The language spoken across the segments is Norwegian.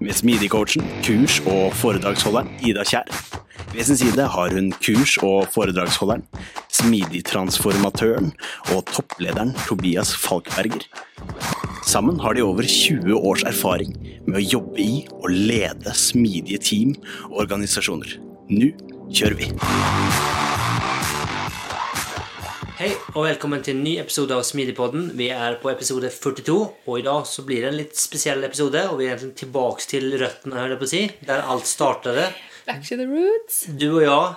Med Smidig-coachen, kurs- og foredragsholderen Ida Kjær. Ved sin side har hun kurs- og foredragsholderen, smidig-transformatøren og topplederen Tobias Falkberger. Sammen har de over 20 års erfaring med å jobbe i og lede smidige team og organisasjoner. Nå kjører vi! Hei og velkommen til en ny episode av Smidigpodden. Vi er på episode 42, og i dag så blir det en litt spesiell episode. Og vi er egentlig tilbake til røttene, hører jeg på å si, der alt startet. Back to the roots. Du og jeg,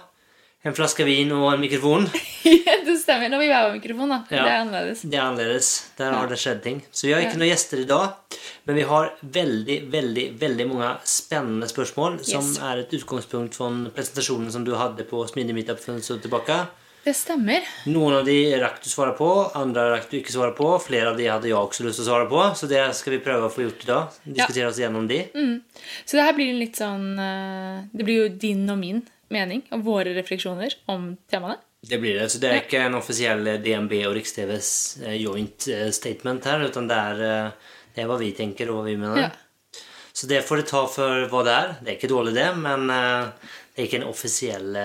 en flaske vin og en mikrofon. det stemmer. Når vi har mikrofon, da. Ja. Det er annerledes. Det er annerledes. Der har det skjedd ting. Så vi har ikke noen gjester i dag, men vi har veldig, veldig, veldig mange spennende spørsmål som Yes. er et utgangspunkt for presentasjonen som du hadde på Smidig Meetup for en stund tilbake. Det stemmer. Noen av de rakk du svare på, andre rakk du ikke svare på. Flere av de hadde jeg også lyst til å svare på, så det skal vi prøve å få gjort i dag. Diskutere oss gjennom de. Så det her blir litt sånn eh, Det blir jo din og min mening og våre refleksjoner om temaene. Det blir det. Så det er ikke en offisiell DNB og Riks-TVs eh, joint eh, statement her, utan det er, det er hva vi tenker og hva vi mener. Ja. Så det får du ta for hva det er. Det er ikke dårlig, det, men det er ikke en offisiell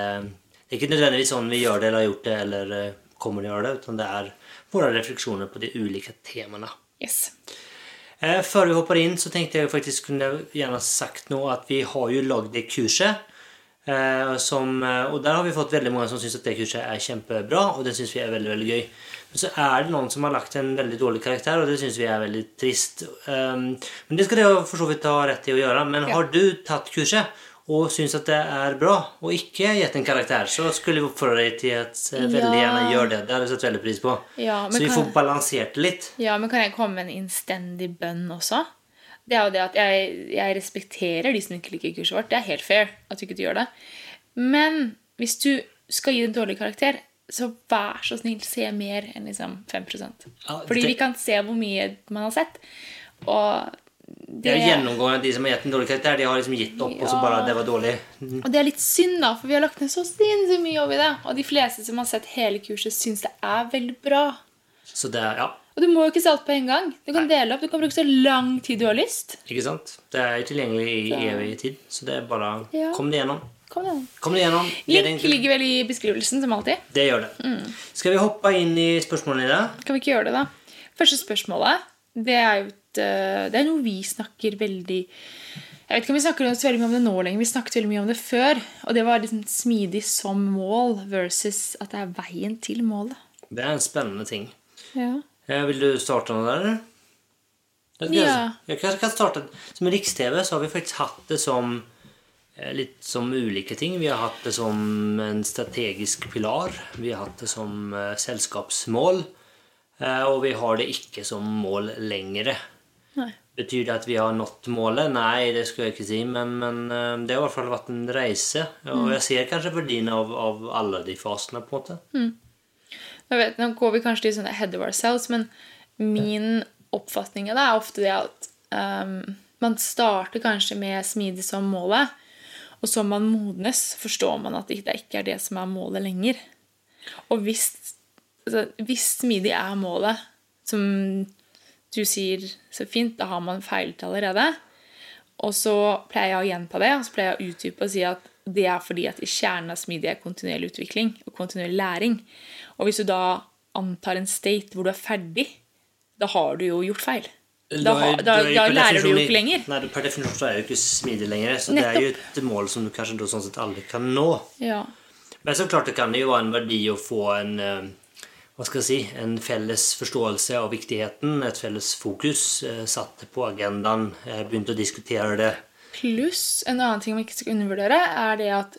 Det er ikke nødvendigvis sånn vi gjør det, eller har gjort det, eller eh, kommer til å gjøre det, utan det er våre refleksjoner på de ulike temaene. Yes. Eh, Før vi hopper inn så tenkte jeg faktisk kunne gjerne sagt nå at vi har jo lagd det kurset. Eh, som, og der har vi fått veldig mange som syns at det kurset er kjempebra, og det syns vi er veldig veldig gøy. Men så er det noen som har lagt en veldig dårlig karakter, og det syns vi er veldig trist. Um, men det skal dere for så vidt ha rett til å gjøre. Men Ja. har du tatt kurset og syns at det er bra, og ikke gitt en karakter, så skulle vi oppfordre deg til at eh, veldig gjerne gjør det. Det hadde jeg satt veldig pris på. Ja, så vi kan- får balansert det litt. Ja, men kan jeg komme med en innstendig bønn også? Det er jo det at jeg, jeg respekterer de som ikke liker kurset vårt. Det er helt fair at du ikke gjør det. Men hvis du skal gi en dårlig karakter, så vær så snill, se mer enn liksom 5 Ja, Fordi vi kan se hvor mye man har sett. Og Det er jo gjennomgående de som har gitt en dårlig karakter, de har liksom gitt opp, og så Ja. bare det var dårlig. og det er litt synd, da, for vi har lagt ned så sinnssykt mye jobb i det. Og de fleste som har sett hele kurset, syns det er veldig bra. Så det er, ja, Og du må jo ikke se alt på en gang. Du kan dele opp. Du kan bruke så lang tid du har lyst. ikke sant? Det er jo tilgjengelig i Så- evig tid, så det er bare Ja. Kom det gjennom. Kom igjen. Kom det gjennom. Det Link ligger vel i beskrivelsen, som alltid. Det gjør det. Skal vi hoppe inn i spørsmålene i det? Kan vi ikke gjøre det, da? Første spørsmålet, det er jo Det er noe vi snakker veldig Jeg vet ikke om vi snakker så veldig mye om det nå lenger. Vi snakket veldig mye om det før. Og det var liksom smidig som mål versus at det er veien til målet. Det er en spennende ting. Ja. Eh, Vil du starte noe der, eller? Ja. Jeg kan starte Som Riks-TV så har vi faktisk hatt det som eh, litt som ulike ting. Vi har hatt det som en strategisk pilar. Vi har hatt det som eh, selskapsmål. Eh, og vi har det ikke som mål lenger. Nei. Betyr det at vi har nådd målet? Nei, det skulle jeg ikke si. Men, men eh, det har i hvert fall vært en reise. Og jeg ser kanskje verdien av, av alle de fasene, på en måte. Jeg vet, nå går vi kanskje litt sånn head of ourselves, men min oppfatning av det er ofte det at um, man starter kanskje med smidig som målet, og så man modnes, forstår man at det ikke er det som er målet lenger. Og hvis, altså, hvis smidig er målet, som du sier så fint, da har man feilet allerede. Og så pleier jeg å gjenta det, og så pleier jeg å utdype og si at det er fordi at i kjernen av smidig er kontinuerlig utvikling og kontinuerlig læring. Og hvis du da antar en state hvor du er ferdig, da har du jo gjort feil. Da, har, da, er da lærer du jo ikke lenger. Nei, Per definisjon så er jo ikke smidig lenger. Så det er jo et mål som du kanskje da sånn sett aldri kan nå. Ja. Men så klart det kan jo være en verdi å få en eh, hva skal jeg si, en felles forståelse av viktigheten, et felles fokus. Eh, satte på agendaen, begynte å diskutere det. Pluss en annen ting man ikke skal undervurdere, er det at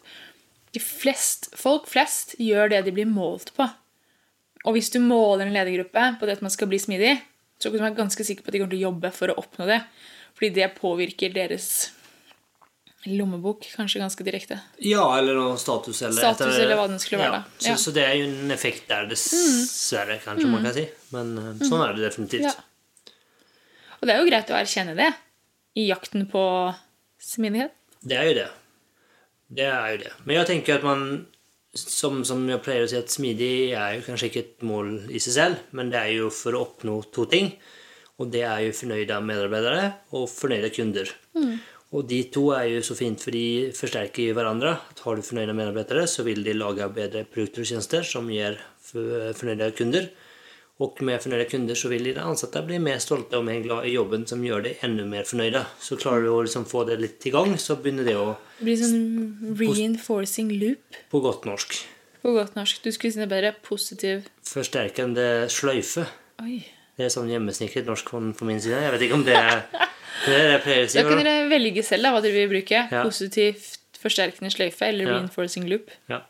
de flest, folk flest gjør det de blir målt på. Og hvis du måler en ledergruppe på det at man skal bli smidig, så kan du ganske sikker på at de kommer til å jobbe for å oppnå det. Fordi det påvirker deres lommebok kanskje ganske direkte. Ja, eller noe status. Eller, Status, eller hva den skulle være, Ja, da. så, Ja. Mm. så det er jo en effekt der, dessverre, kanskje man kan si. Men eh, sånn er det definitivt. Ja. Og det er jo greit å erkjenne det i jakten på smidighet. Det er jo det. Det er jo det. Men jeg tenker at man som, som jeg pleier å si, at smidig er jo kanskje ikke et mål i seg selv, men det er jo for å oppnå to ting. Og det er jo fornøyde medarbeidere og fornøyde kunder. Og de to er jo så fint, for de forsterker hverandre. Har du fornøyde medarbeidere, så vil de lage bedre produkter og tjenester som gir fornøyde kunder. Og med fornøyde kunder så vil de ansatte bli mer stolte og mer glad i jobben, som gjør de enda mer fornøyde. Så klarer du å liksom få det litt i gang, så begynner det å Det blir sånn reinforcing loop på godt norsk. på godt norsk. Du skulle si det bedre. Positiv Forsterkende sløyfe. Oi. Det er sånn hjemmesnekret norsk på min side. Jeg vet ikke om det er det er det jeg pleier å si. Da kan dere velge selv da, hva dere vil bruke. Ja. Positivt forsterkende sløyfe eller Ja. reinforcing loop. Ja.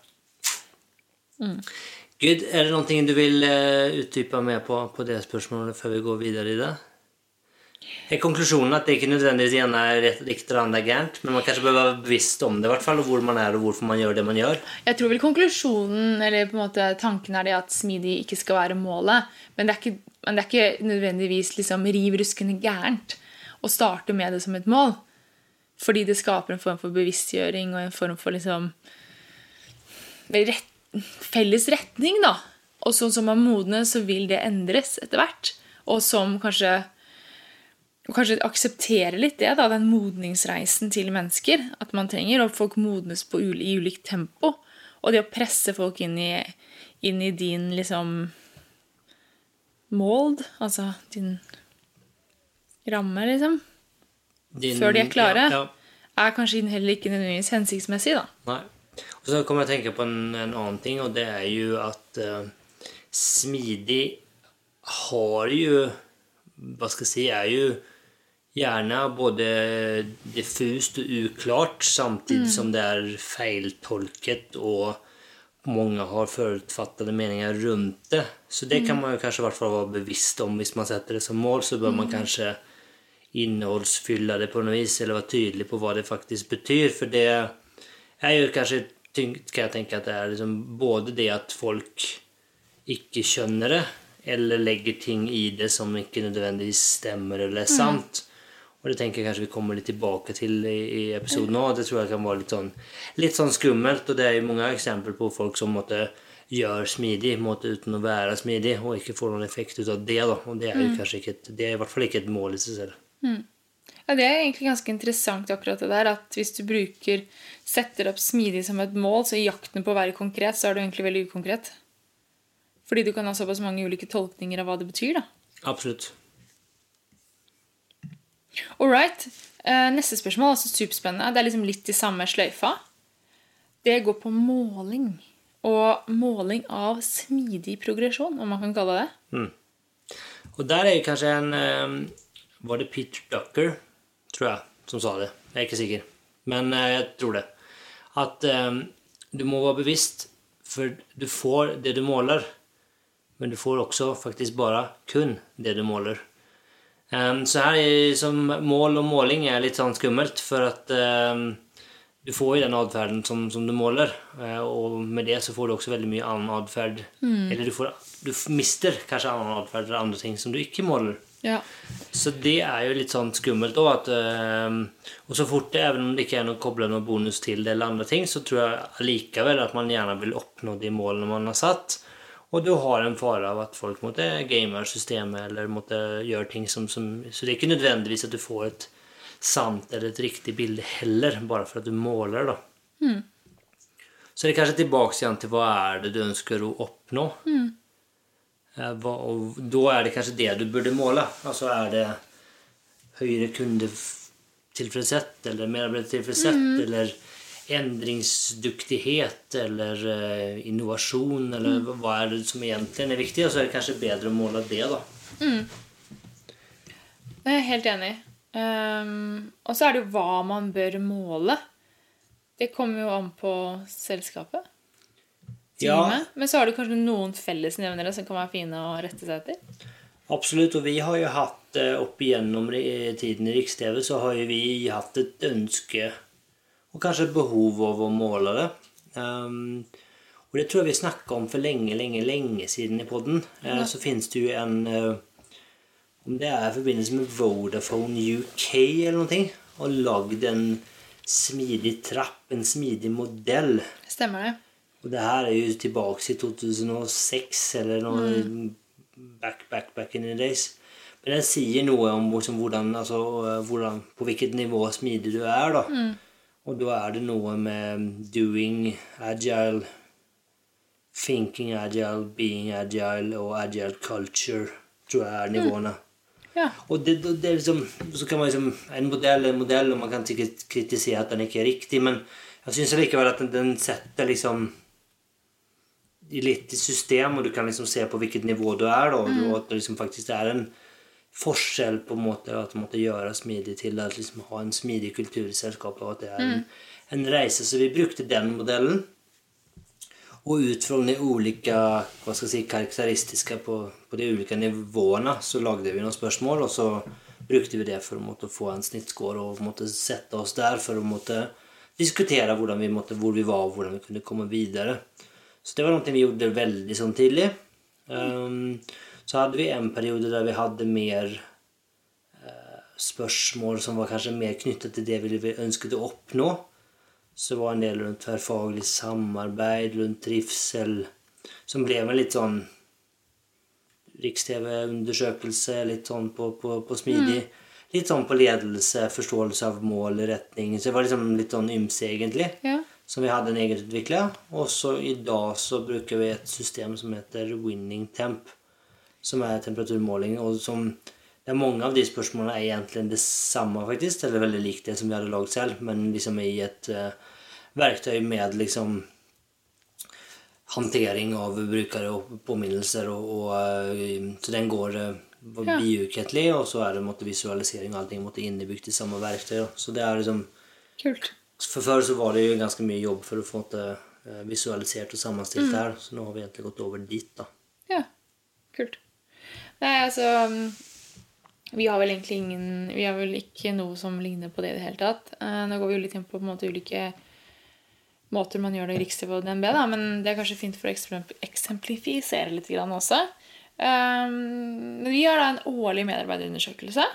Gud, er det noe du vil uh, utdype mer på, på det spørsmålet før vi går videre i det? Er konklusjonen at det ikke nødvendigvis ene er rett, riktig eller annet gærent, men man kanskje bør være bevisst om det, i hvert fall, og hvor man er, og hvorfor man gjør det man gjør? Jeg tror vel konklusjonen, eller på en måte tanken er det at smidig ikke skal være målet. Men det er ikke, men det er ikke nødvendigvis liksom riv ruskende gærent å starte med det som et mål. Fordi det skaper en form for bevisstgjøring og en form for liksom rett, felles retning, da. Og sånn som man modnes, så vil det endres etter hvert. Og som kanskje kanskje akseptere litt det, da, den modningsreisen til mennesker. At man trenger, og folk modnes i ulikt tempo. Og det å presse folk inn i, inn i din liksom mold, altså din ramme, liksom, Din- før de er klare, Ja, ja. er kanskje heller ikke nødvendigvis hensiktsmessig, da. Nei. Og så kommer jeg å tenke på en, en annen ting, og det er jo at uh, smidig har jo Hva skal jeg si Er jo gjerne både diffust og uklart, samtidig som det er feiltolket og mange har forutfattede meninger rundt det. Så det kan man jo kanskje være bevisst om hvis man setter det som mål. Så bør man kanskje innholdsfylle det på noe vis, eller være tydelig på hva det faktisk betyr. For det er jo kanskje tyngt, kan jeg tenke at det er liksom både det at folk ikke skjønner det, eller legger ting i det som ikke nødvendigvis stemmer eller er sant. Og det tenker jeg kanskje vi kommer litt tilbake til i, i episoden òg. Det tror jeg kan være litt sånn, litt sånn skummelt. Og det er jo mange eksempler på folk som måtte gjør smidig måte uten å være smidig, og ikke får noen effekt ut av det. da. Og det er jo kanskje ikke et, det er i hvert fall ikke et mål i seg selv. Ja, Det er egentlig ganske interessant akkurat det der, at hvis du bruker, setter opp smidig som et mål, så i jakten på å være konkret, så er du egentlig veldig ukonkret. Fordi du kan ha såpass mange ulike tolkninger av hva det betyr, da. Absolutt. All right. Eh, neste spørsmål, altså superspennende. Det er liksom litt i samme sløyfa. Det går på måling. Og måling av smidig progresjon, om man kan kalle det Mm. Og der er kanskje en eh, Var det Peter Ducker, tror jeg, som sa det? Jeg er ikke sikker. Men eh, jeg tror det. At um, du må være bevisst, for du får det du måler. Men du får også faktisk bare kun det du måler. Um, så her er som mål og måling er litt sånn skummelt, for at um, du får jo den atferden som, som du måler, og med det så får du også veldig mye annen atferd. Eller du, får, du mister kanskje annen atferd eller andre ting som du ikke måler. Ja. Så det er jo litt sånn skummelt òg. At, øh, og så fort det, even om det ikke er noe kobla noe bonus til det, eller andre ting, så tror jeg allikevel at man gjerne vil oppnå de målene man har satt. Og du har en fare av at folk måtte game systemet eller måtte gjøre ting som, som Så det er ikke nødvendigvis at du får et sant eller et riktig bilde heller, bare for at du måler, da. Så det er kanskje tilbake igjen til hva er det du ønsker å oppnå. Hva, og da er det kanskje det du burde måle. Altså er det høyere kundetilfredshet eller medarbeidertilfredshet, eller endringsdyktighet eller eh, innovasjon, eller hva er det som egentlig er viktig? Og så er det kanskje bedre å måle det, da. Det er jeg helt enig i. Ehm, og så er det jo hva man bør måle. Det kommer jo an på selskapet. Ja. Men så har du kanskje noen fellesnevnere som kan være fine å rette seg etter. absolutt. Og vi har jo hatt eh, opp igjennom tiden i Riks-TV, så har jo vi hatt et ønske og kanskje et behov over å måle det. Ehm, og det tror jeg vi snakka om for lenge, lenge, lenge siden i podden. Eh, så finnes det jo en uh, Om det er i forbindelse med Vodafone UK eller noe, og lagd en smidig trapp, en smidig modell. Stemmer det? Og det her er jo tilbake i 2006, eller noe back, back, back in the days. Men den sier noe om liksom hvordan, altså, hvordan, på hvilket nivå smidig du er. da. Og da er det noe med doing agile, thinking agile, being agile og agile culture, tror jeg er nivåene. Ja. Og det, det er liksom, så kan man liksom, En modell er en modell, og man kan sikkert kritisere at den ikke er riktig, men jeg syns likevel at den, den setter liksom litt i system, og du kan liksom se på hvilket nivå du er, da, og at det liksom faktisk er en forskjell på en måte at måtte gjøre smidig til at liksom ha en smidig kultur i selskapet, og at det er en, en reise. Så vi brukte den modellen. Og ut fra de ulike hva skal jeg si, karakteristiske på, på de ulike nivåene så lagde vi noen spørsmål, og så brukte vi det for å få en snittscore og måtte sette oss der for å måtte diskutere vi måtte, hvor vi var, og hvordan vi kunne komme videre. Så det var noe vi gjorde veldig sånn tidlig. Um, så hadde vi en periode der vi hadde mer uh, spørsmål som var kanskje mer knyttet til det vi ønsket å oppnå. Så var en del rundt tverrfaglig samarbeid, rundt trivsel, som ble en litt sånn Riks-TV-undersøkelse, litt sånn på, på, på smidig. Litt sånn på ledelse, forståelse av mål, retning. Så det var liksom litt sånn ymse, egentlig Ja. Som vi hadde en egenutvikla. Og så i dag så bruker vi et system som heter Winning Temp, som er temperaturmåling. og som det er Mange av de spørsmålene er egentlig det samme, faktisk, eller veldig likt det som vi hadde lagd selv, men liksom i et uh, verktøy med liksom håndtering av brukere og påminnelser. Og, og, eh, så den går uh, Ja. biukentlig, og så er det måtte, visualisering og allting måtte innebygd i samme verktøy. Så det er liksom Kult. For før så var det jo ganske mye jobb for å få det eh, visualisert og sammenstilt Mm. her, så nå har vi egentlig gått over dit, da. Ja. Kult. Nei, altså um, Vi har vel egentlig ingen Vi har vel ikke noe som ligner på det i det hele tatt. Eh, nå går vi jo litt inn på, på måte ulike måter man gjør det i Riks-TV og DNB, da, men det er kanskje fint for å eksemplifisere litt grann også. Um, men vi har da en årlig medarbeiderundersøkelse.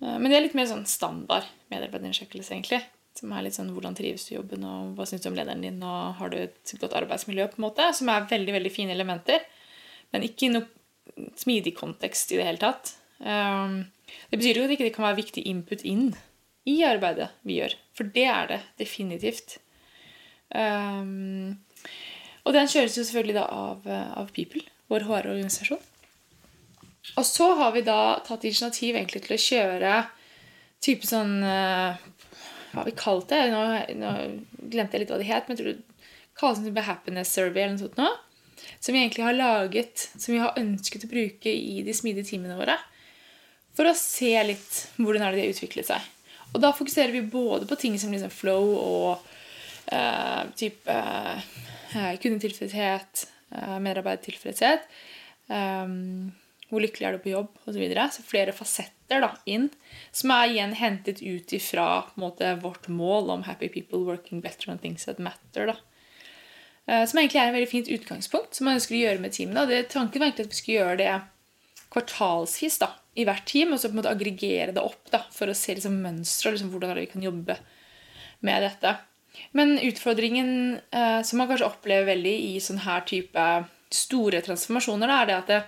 Men det er litt mer sånn standard medarbeiderundersøkelse, egentlig. Som er litt sånn hvordan trives du i jobben, og hva syns du om lederen din, og har du et godt arbeidsmiljø, på en måte. Som er veldig, veldig fine elementer. Men ikke i noe smidig kontekst i det hele tatt. Um, det betyr jo at det ikke kan være viktig input inn i arbeidet vi gjør. For det er det definitivt. Um, og den kjøres jo selvfølgelig da av, av People, vår HR-organisasjon. Og så har vi da tatt initiativ egentlig til å kjøre type sånn eh, Hva har vi kalt det? Nå, nå glemte jeg litt hva det het, men jeg tror det kalles en happiness survey eller noe sånt nå. Som vi egentlig har laget, som vi har ønsket å bruke i de smidige timene våre. For å se litt hvordan er det de har utviklet seg. Og da fokuserer vi både på ting som liksom flow og eh, type eh, kundetilfredshet, eh, medarbeidertilfredshet. Um, hvor lykkelig er du på jobb, osv. Så, videre. så flere fasetter da, inn, som er igjen hentet ut ifra måte, vårt mål om 'happy people working better on things that matter'. da. Eh, Som egentlig er en veldig fint utgangspunkt som man ønsker å gjøre med teamene. og det Tanken var egentlig at vi skulle gjøre det kvartalsvis da, i hvert team, og så på en måte aggregere det opp da, for å se liksom, mønstre og liksom, hvordan vi kan jobbe med dette. Men utfordringen eh, som man kanskje opplever veldig i sånn her type store transformasjoner, da, er det at det,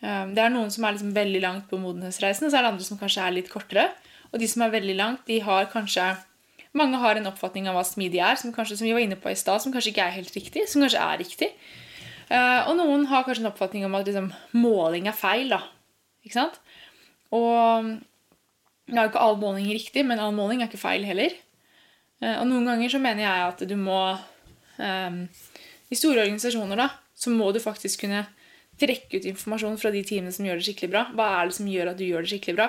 det er noen som er liksom veldig langt på modenhetsreisen, og så er det andre som kanskje er litt kortere. Og de som er veldig langt, de har kanskje Mange har en oppfatning av hva smidig er, som, kanskje, som vi var inne på i stad, som kanskje ikke er helt riktig, som kanskje er riktig. Eh, og noen har kanskje en oppfatning om at liksom, måling er feil. da. Ikke sant? Og nå er jo ikke all måling riktig, men all måling er ikke feil heller. Eh, Og noen ganger så mener jeg at du må um, I store organisasjoner da, så må du faktisk kunne trekke ut informasjon fra de teamene som gjør det skikkelig bra. Hva er det som gjør at du gjør det skikkelig bra?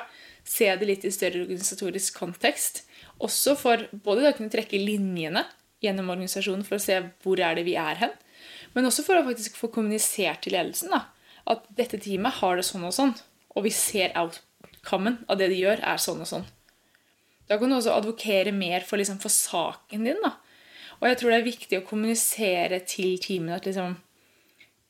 Se det litt i større organisatorisk kontekst. Også for både å kunne trekke linjene gjennom organisasjonen for å se hvor er det vi er hen, men også for å faktisk få kommunisert til ledelsen da, at dette teamet har det sånn og sånn, og vi ser outcomen av det de gjør, er sånn og sånn. Da kan du også advokere mer for, liksom, for saken din. da. Og jeg tror det er viktig å kommunisere til teamene at liksom,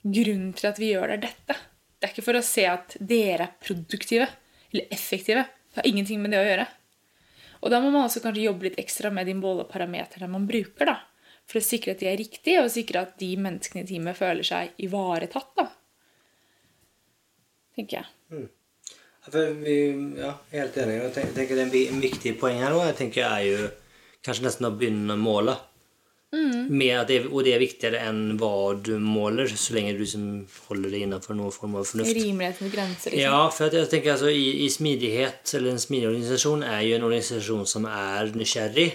grunnen til at vi gjør det, er dette. Det er ikke for å se at dere er produktive eller effektive. Det har ingenting med det å gjøre. Og da må man også kanskje jobbe litt ekstra med de måleparameterne man bruker. da, For å sikre at de er riktige, og sikre at de menneskene i teamet føler seg ivaretatt. da. Tenker jeg. Mm. ja, helt enig. Jeg tenker det er en viktig poeng her. nå. jeg tenker jeg er jo kanskje nesten å begynne å måle. Med at det, og det er viktigere enn hva du måler, så lenge du liksom holder det innenfor noen form av fornuft. Rimelighetens grenser. Liksom. Ja, for at jeg tenker altså i, i smidighet, eller en smidig organisasjon, er jo en organisasjon som er nysgjerrig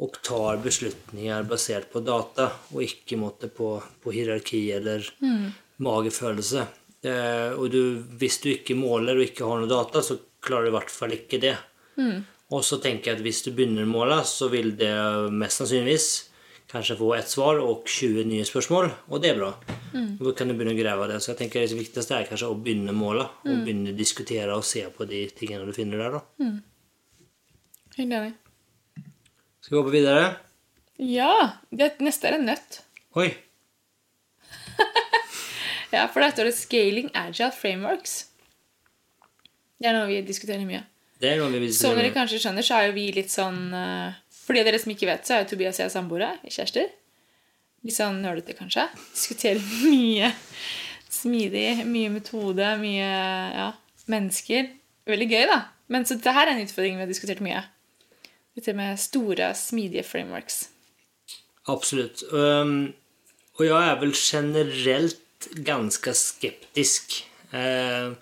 og tar beslutninger basert på data, og ikke måtte på, på hierarki eller magefølelse. Eh, og du, hvis du ikke måler og ikke har noe data, så klarer du i hvert fall ikke det. Og så tenker jeg at hvis du begynner å måle, så vil det mest sannsynligvis kanskje få ett svar og 20 nye spørsmål, og det er bra. Mm. Da kan du begynne å grave det. Så jeg tenker det viktigste er kanskje å begynne å mm. og begynne å diskutere og se på de tingene du finner der. da. Mm. enig. Skal vi hoppe videre? Ja! Det neste er en nøtt. Oi! Ja, For der står det 'Scaling Agile Frameworks'. Det er noe vi diskuterer mye. Det er noe vi diskuterer mye. Som dere kanskje skjønner, så er jo vi litt sånn eh, For de dere som ikke vet, så er jo Tobias og jeg samboere. Kjærester. Litt sånn nølete, kanskje. Diskuterer mye smidig, mye metode, mye ja, mennesker. Veldig gøy, da. Men så dette er en utfordring vi har diskutert mye. Dette med store, smidige frameworks. Absolutt. Um, og jeg er vel generelt ganske skeptisk. Uh,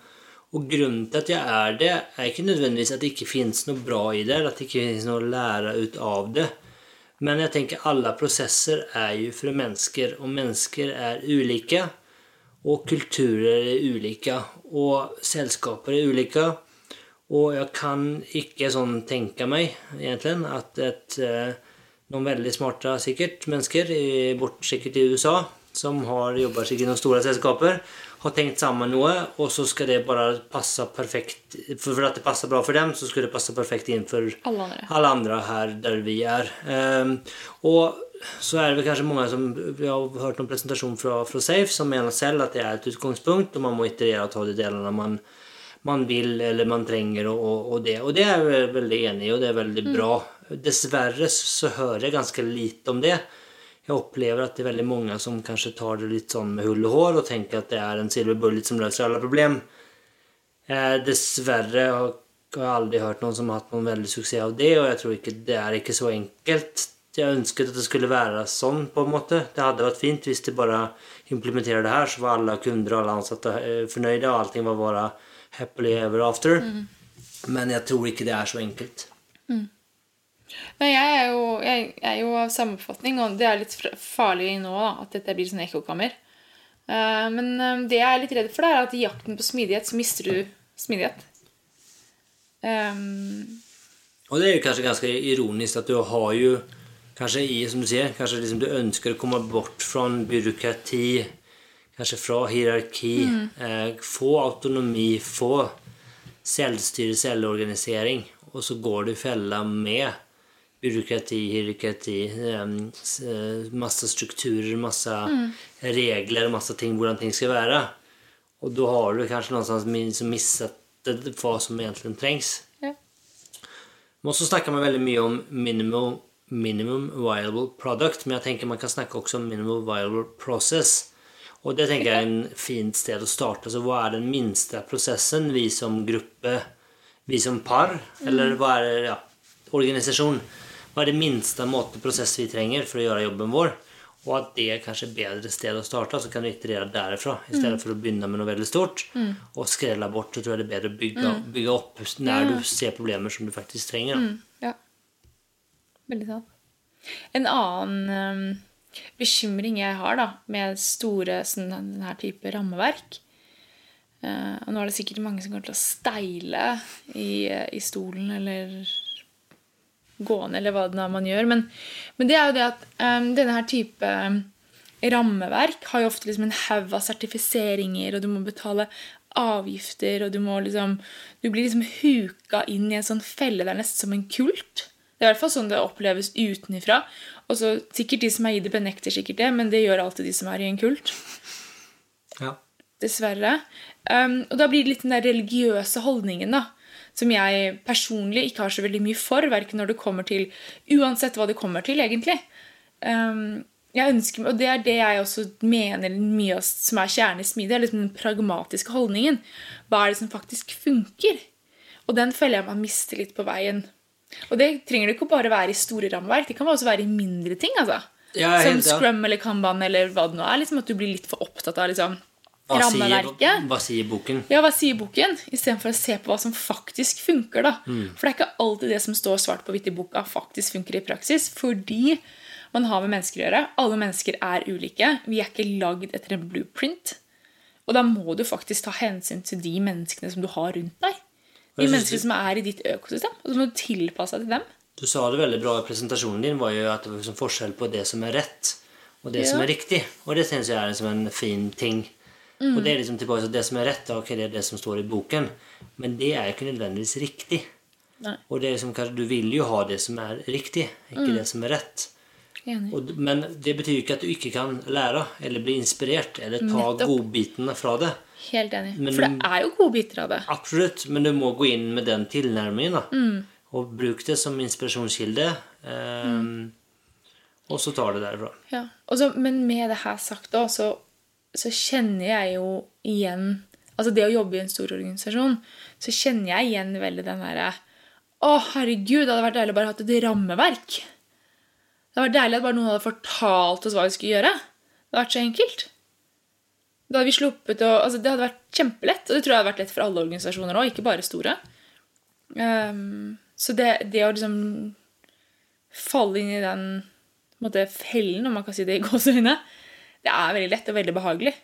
og grunnen til at jeg er det, er ikke nødvendigvis at det ikke finnes noe bra i det, eller at det ikke finnes noe å lære ut av det. Men jeg tenker alle prosesser er jo for mennesker, og mennesker er ulike. Og kulturer er ulike, og selskaper er ulike. Og jeg kan ikke sånn tenke meg, egentlig, at et, eh, noen veldig smarte sikkert mennesker, bort sikkert i USA, som har jobber sikkert i noen store selskaper, har tenkt sammen noe, og så skal det bare passe perfekt For, at det passer bra for dem, så skal det passe perfekt inn for Alle andre. alle andre her der vi er. Um, og så er det vel kanskje mange som Vi har hørt noen presentasjon fra, fra Safe som mener selv at det er et utgangspunkt, og man må iterere og ta de delene man, man vil eller man trenger, og, og, og det. Og det er jeg veldig enig i, og det er veldig bra. Dessverre så hører jeg ganske lite om det. Jeg opplever at det er veldig mange som kanskje tar det litt sånn med hull og hår og tenker at det er en silver bullet som løser alle problem. Eh, dessverre har jeg aldri hørt noen som har hatt noen veldig suksess av det, og jeg tror ikke det er ikke så enkelt. Jeg ønsket at det skulle være sånn, på en måte. Det hadde vært fint hvis de bare implementerer det her, så var alle kunder og alle ansatte eh, fornøyde, og allting var bare happily ever after. Men jeg tror ikke det er så enkelt. Men jeg er, jo, jeg er jo av samme oppfatning, og det er litt farlig nå da, at dette blir sånn ekkokammer. Eh, men eh, det jeg er litt redd for, er at i jakten på smidighet så mister du smidighet. Um, Og det er jo kanskje ganske ironisk at du har jo kanskje i, som du sier, kanskje liksom du ønsker å komme bort fra byråkrati, kanskje fra hierarki, eh, få autonomi, få selvstyre, selvorganisering, og så går du i fella med byråkrati, hierarki, eh, s- eh, masse strukturer, masse regler, masse ting, hvordan ting skal være. Og da har du kanskje noen som mistet det, hva som egentlig trengs. ja. Men så snakker man veldig mye om minimum, minimum viable product, men jeg tenker man kan snakke også om minimum viable process. Og det tenker jeg er en fint sted å starte. Så hva er den minste prosessen vi som gruppe, vi som par, eller hva er det, ja, organisasjon, hva er det minste måte prosess vi trenger for å gjøre jobben vår? Og at det er kanskje et bedre sted å starte, så kan du iterere derifra. I stedet for å begynne med noe veldig stort og skrelle bort, så tror jeg det er bedre å bygge, bygge opp når du ser problemer som du faktisk trenger. da. ja. Veldig sant. En annen um, bekymring jeg har da, med store sånn, denne type rammeverk uh, Og nå er det sikkert mange som kommer til å steile i, i stolen eller gående, eller hva det er man gjør. Men, men det er jo det at um, denne her type rammeverk har jo ofte liksom en haug av sertifiseringer, og du må betale avgifter, og du må liksom Du blir liksom huka inn i en sånn felle. Det er nesten som en kult. Det er i hvert fall sånn det oppleves utenifra. Og så Sikkert de som er i det, benekter sikkert det, men det gjør alltid de som er i en kult. Ja. Dessverre. Um, og da blir det litt den der religiøse holdningen, da. Som jeg personlig ikke har så veldig mye for, verken når det kommer til Uansett hva det kommer til, egentlig. Um, jeg ønsker, og det er det jeg også mener mye av som er kjernen i smidig, er liksom den pragmatiske holdningen. Hva er det som faktisk funker? Og den føler jeg man mister litt på veien. Og det trenger det ikke bare være i store rammeverk, det kan også være i mindre ting. altså. Ja, Som helt, ja. scrum eller kanban eller hva det nå er. liksom At du blir litt for opptatt av liksom, Hva sier, rammeverket. hva sier boken? Ja, hva sier boken? Istedenfor å se på hva som faktisk funker. da. Mm. For det er ikke alltid det som står svart på hvitt i boka, faktisk funker i praksis. Fordi man har med mennesker å gjøre. Alle mennesker er ulike. Vi er ikke lagd etter en blueprint. Og da må du faktisk ta hensyn til de menneskene som du har rundt deg. De menneskene som er i ditt økosystem. Og så må du tilpasse deg til dem. Du sa det veldig bra i presentasjonen din, var jo at det var liksom forskjell på det som er rett, og det Ja. som er riktig. Og det syns jeg er liksom en fin ting. Mm. Og det er liksom tilbake til det som er rett, ok, det er det som står i boken, men det er ikke nødvendigvis riktig. Nei. Og det er liksom, kanskje, du vil jo ha det som er riktig, ikke Mm. det som er rett. Enig. Og, men det betyr ikke at du ikke kan lære eller bli inspirert eller ta Nettopp. godbitene fra det. Helt enig. Men- For det er jo gode biter av det. Absolutt, men du må gå inn med den tilnærmingen. da. Mm. Og bruk det som inspirasjonskilde. Eh, Og så tar det derfra. Ja. Også, men med det her sagt da, så, så kjenner jeg jo igjen Altså det å jobbe i en stor organisasjon, så kjenner jeg igjen veldig den derre Å, herregud, det hadde vært deilig å bare hatt et rammeverk. Det hadde vært deilig at bare noen hadde fortalt oss hva vi skulle gjøre. Det hadde vært så enkelt. Da hadde vi sluppet å Altså, det hadde vært kjempelett. Og det tror jeg hadde vært lett for alle organisasjoner òg, ikke bare store. Um, så det, det å liksom falle inn i den måte, fellen, om man kan si det i gåseøyne, det er veldig lett og veldig behagelig.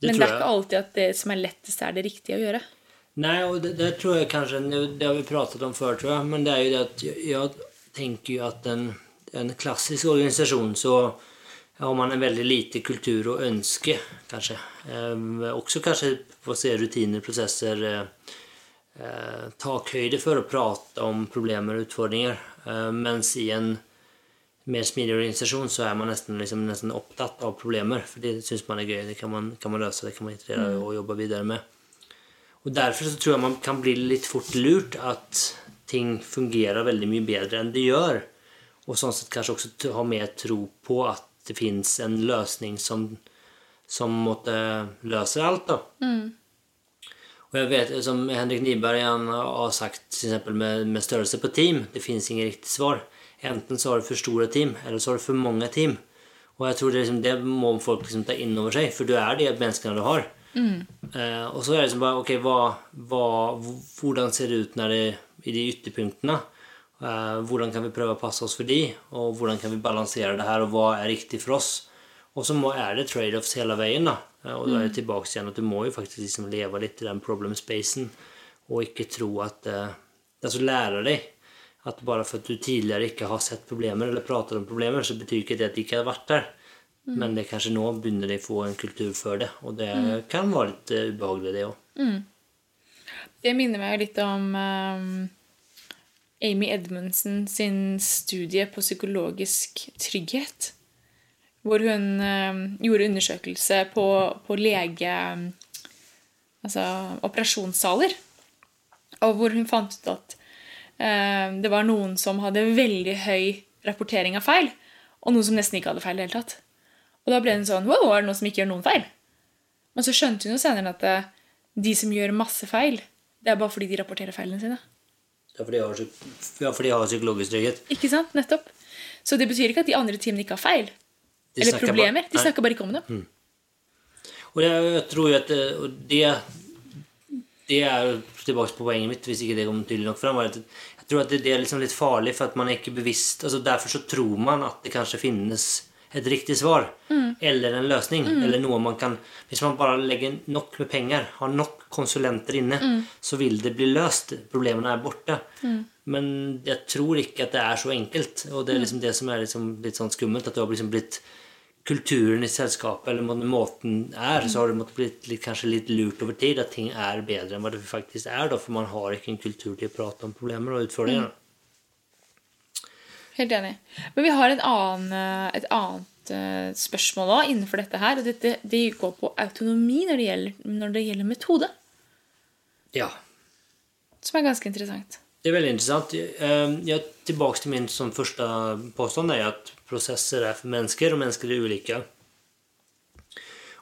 Det Men det er ikke alltid at det som er lettest, er det riktige å gjøre. Nei, og det, det tror jeg kanskje det har vi pratet om før, tror jeg. men det er jo det at jeg, jeg tenker jo at en, en klassisk organisasjon så har man en veldig lite kultur å ønske, kanskje. Eh, också kanskje få se rutiner, prosesser, eh, takhøyde for å prate om problemer og utfordringer. Eh, mens i en mer smidig organisation så er man nesten, liksom, nesten opptatt av problemer. For det syns man er gøy. det kan man, kan man løse, det kan man iterera og jobbe videre med. Og derfor så tror jeg man kan bli litt fort lurt at ting fungerer veldig mye bedre enn det gjør. Og sånn sett kanskje også ha mer tro på at det fins en løsning som, som måtte løse alt. da. Og jeg vet, som Henrik Nyberg han har sagt eksempel med, med størrelse på team, det fins ingen riktig svar. Enten så har du for store team, eller så har du for mange team. Og jeg tror det, liksom, det må folk liksom ta inn over seg, for du er de menneskene du har. Eh, og så er det liksom bare, ok, hva, hva, hvordan ser det ut det, i de ytterpunktene? Uh, hvordan kan vi prøve å passe oss for de? Og hvordan kan vi balansere det her, og hva er riktig for oss? Og så må, er det trade-offs hele veien. da. Uh, Og da er det tilbake igjen at du må jo faktisk liksom leve litt i den problem-spacen, og ikke tro at Altså lære deg at bare for at du tidligere ikke har sett problemer eller pratet om problemer, så betyr ikke det at de ikke har vært der. Men det er kanskje nå begynner de å få en kultur for det, og det kan være litt eh, ubehagelig, det òg. Det minner meg litt om um, Amy Edmundsen sin studie på psykologisk trygghet. Hvor hun um, gjorde undersøkelse på, på lege... Altså operasjonssaler. Og hvor hun fant ut at det var noen som hadde veldig høy rapportering av feil, og noen som nesten ikke hadde feil i det hele tatt. Og da ble hun sånn Wow, er det noen som ikke gjør noen feil? Men så skjønte hun jo senere at eh, de som gjør masse feil, det er bare fordi de rapporterer feilene sine. Ja, for de har, ja, for de har psykologisk trygghet. Ikke sant? Nettopp. Så det betyr ikke at de andre teamene ikke har feil. De eller problemer. bare- De snakker bare ikke om det. Og det, jeg tror jo at det, og det, er jo tilbake på poenget mitt, hvis ikke det kom tydelig nok fram. Jeg tror at det, er liksom litt farlig, for at man er ikke bevisst altså Derfor så tror man at det kanskje finnes et riktig svar. Eller en løsning. Eller noe man kan Hvis man bare legger nok med penger, har nok konsulenter inne, så vil det bli løst. Problemene er borte. Men jeg tror ikke at det er så enkelt. Og det er liksom det som er liksom litt sånn skummelt. At det har liksom blitt kulturen i selskapet, eller må- måten er, så har det måttet blitt litt, kanskje litt lurt over tid at ting er bedre enn hva det faktisk er. Da, for man har ikke en kultur til å prate om problemer og utfordringer. Helt enig. Men vi har en annen, et annet eh, spørsmål også innenfor dette her. Og dette, det går på autonomi når det gjelder, når det gjelder metode. Ja. Som er ganske interessant. Det är väldigt intressant. Eh, Jag tillbaks till min som första påstånd är att processer är för människor och människor är olika.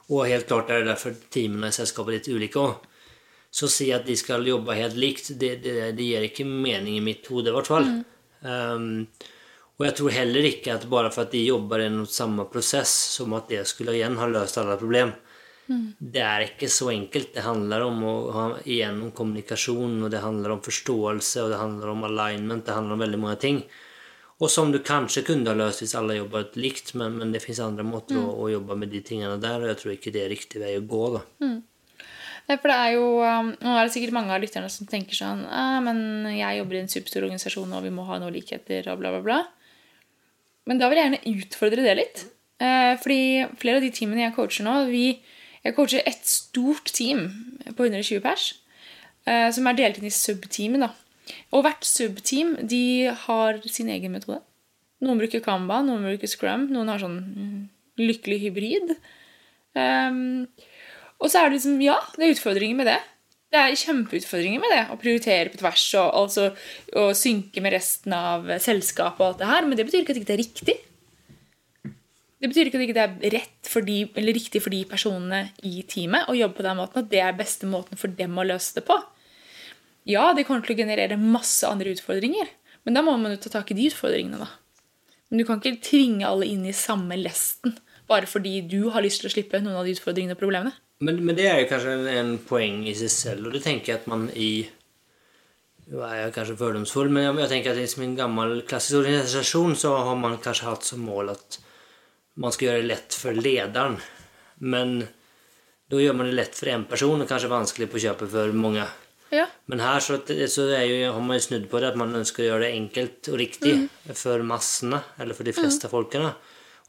Og helt klart er det derfor teamene i selskapet er litt ulike òg. Så se at de skal jobbe helt likt, det, det, det gir ikke mening i mitt hode i hvert fall. Um, og jeg tror heller ikke at bare for at de jobber i noe samme prosess, som at det skulle igjen ha løst alle problem. Det er ikke så enkelt. Det handler om, å ha, igjen, om kommunikasjon, og det handler om forståelse, og det handler om alignment, det handler om veldig mange ting. Og som du kanskje kunne ha løst hvis alle jobbet likt, men, men det fins andre måter å, å jobbe med de tingene der, og jeg tror ikke det er riktig vei å gå. da. Nei, for det er jo, um, Nå er det sikkert mange av lytterne som tenker sånn ah, men jeg jobber i en superstor organisasjon, og vi må ha noen likheter, og bla, bla, bla. Men da vil jeg gjerne utfordre det litt. Eh, fordi flere av de teamene jeg coacher nå vi, Jeg coacher et stort team på 120 pers, eh, som er delt inn i subteamet. Og hvert subteam de har sin egen metode. Noen bruker Kamba, noen bruker Scrum, noen har sånn mm, lykkelig hybrid. Um, og så er det liksom, ja, det er utfordringer med det. Det er kjempeutfordringer med det, å prioritere på tvers og altså, å synke med resten av selskapet og alt det her, men det betyr ikke at det ikke er riktig. Det betyr ikke at det ikke er rett for de, eller riktig for de personene i teamet å jobbe på den måten, at det er beste måten for dem å løse det på. Ja, det kommer til å generere masse andre utfordringer, men da må man jo ta tak i de utfordringene, da. Men du kan ikke tvinge alle inn i samme lesten bare fordi du har lyst til å slippe noen av de utfordringene og problemene. Men, men det er jo kanskje en, en poeng i seg selv, og det tenker jeg at man i Nå er jeg kanskje fordomsfull, men jeg, jeg tenker at i en gammel klassisk organisasjon så har man kanskje hatt som mål at man skal gjøre det lett for lederen. Men da gjør man det lett for én person, og kanskje vanskelig på kjøpet for mange. Ja. Men her så, så jo, har man jo snudd på det at man ønsker å gjøre det enkelt og riktig for massene, eller for de fleste folkene.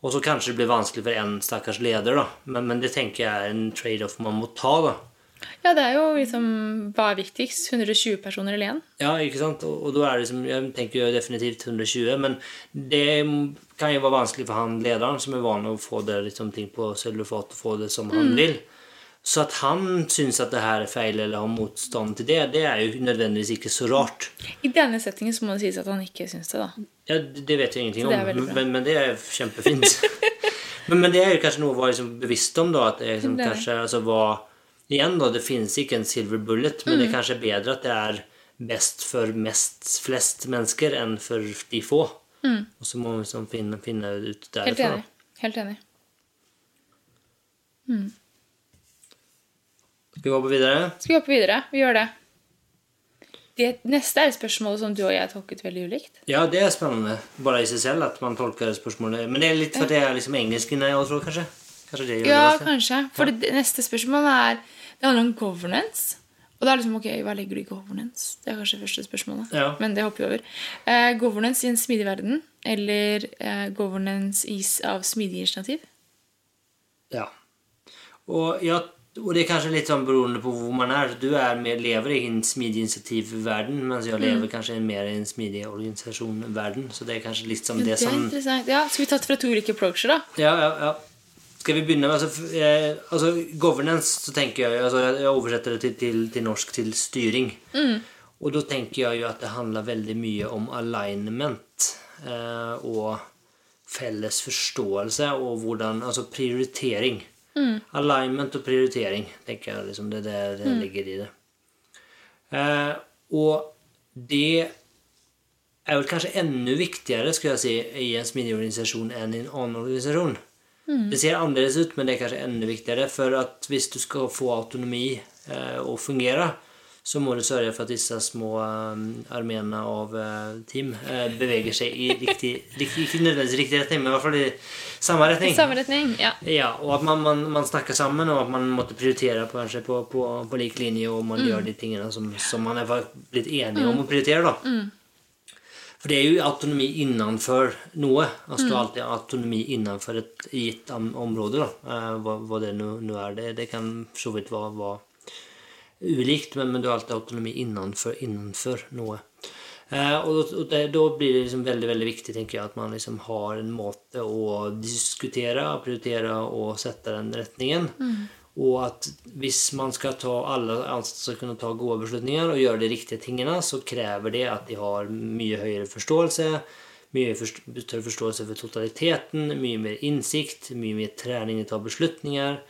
Og så kanskje det blir vanskelig for en stakkars leder, da. Men, men det tenker jeg er en trade-off man må ta, da. Ja, det er jo liksom Hva er viktigst? 120 personer eller én? Ja, ikke sant? Og, og da er det liksom, jeg tenker jo definitivt 120, men det kan jo være vanskelig for han lederen, som er vant å få det liksom, ting på cellulofat og få det som han vil. Så at han syns at det her er feil, eller har motstand til det, det er jo nødvendigvis ikke så rart. I denne settingen så må det sies at han ikke syns det, da. Ja, det vet jeg ingenting om, men, men det er kjempefint. men, men det er jo kanskje noe å være liksom bevisst om, da. At det er liksom, kanskje altså, hva Igjen, da, det finnes ikke en silver bullet, men Mm. det er kanskje bedre at det er best for mest, flest mennesker enn for de få. Og så må vi liksom finne, finne ut derfra. Helt enig. Helt enig. Skal vi hoppe videre? Skal vi hoppe videre? Vi gjør det. Det neste er et spørsmål som du og jeg tolket veldig ulikt. Ja, det er spennende. Bare i seg selv at man tolker spørsmålet. Men det er litt for det er liksom engelsk inni, jeg tror, kanskje? Kanskje det gjør Ja, det kanskje. For det neste spørsmål er Det handler om governance. Og det er liksom, ok, hva legger du i governance? Det er kanskje første spørsmålet. Ja. Men det hopper vi over. Eh, governance i en smidig verden, eller eh, governance i, s- av smidig initiativ? Ja. Og, ja, og det er kanskje litt sånn beroende på hvor man er. Du er mer, lever i en smidig initiativverden, mens jeg lever kanskje mer i en smidig organisasjonverden. Så det er kanskje litt som det det som. Ja, Skal vi tatt fra to ulike approacher, da? Ja, ja, ja. Skal vi begynne med altså, eh, altså, Governance, så tenker jeg altså, Jeg oversetter det til, til, til norsk til styring. Og da tenker jeg jo at det handler veldig mye om alignment eh, og felles forståelse og hvordan Altså prioritering. Alignment og prioritering, tenker jeg liksom det der det ligger i det. Eh, og det er vel kanskje enda viktigere skulle jeg si, i en smidig organisasjon enn i en annen organisasjon. Det ser annerledes ut, men det er kanskje enda viktigere. For at hvis du skal få autonomi eh, å fungere, så må du sørge for at disse små um, armeene av uh, team uh, beveger seg i riktig, riktig Ikke nødvendigvis riktig retning, men i hvert fall i samme retning. Samme retning, ja. Ja, og at man, man, man snakker sammen, og at man måtte prioritere på, kanskje på, på, på lik linje, og man gjør de tingene som, som man er blitt enige om å prioritere. da. For det er jo autonomi innenfor noe. Altså har alltid autonomi innenfor et gitt område. da. Eh, hva, hva det nå er. Det, det kan så vidt være, være ulikt, men, men du har alltid autonomi innenfor, innenfor noe. Eh, og og det, da blir det liksom veldig veldig viktig tenker jeg, at man liksom har en måte å diskutere, prioritere og sette den retningen. Og at hvis man skal ta alle ansatte skal kunne ta gode beslutninger og gjøre de riktige tingene, så krever det at de har mye høyere forståelse, mye større forståelse for totaliteten, mye mer innsikt, mye mer trening i å ta beslutninger.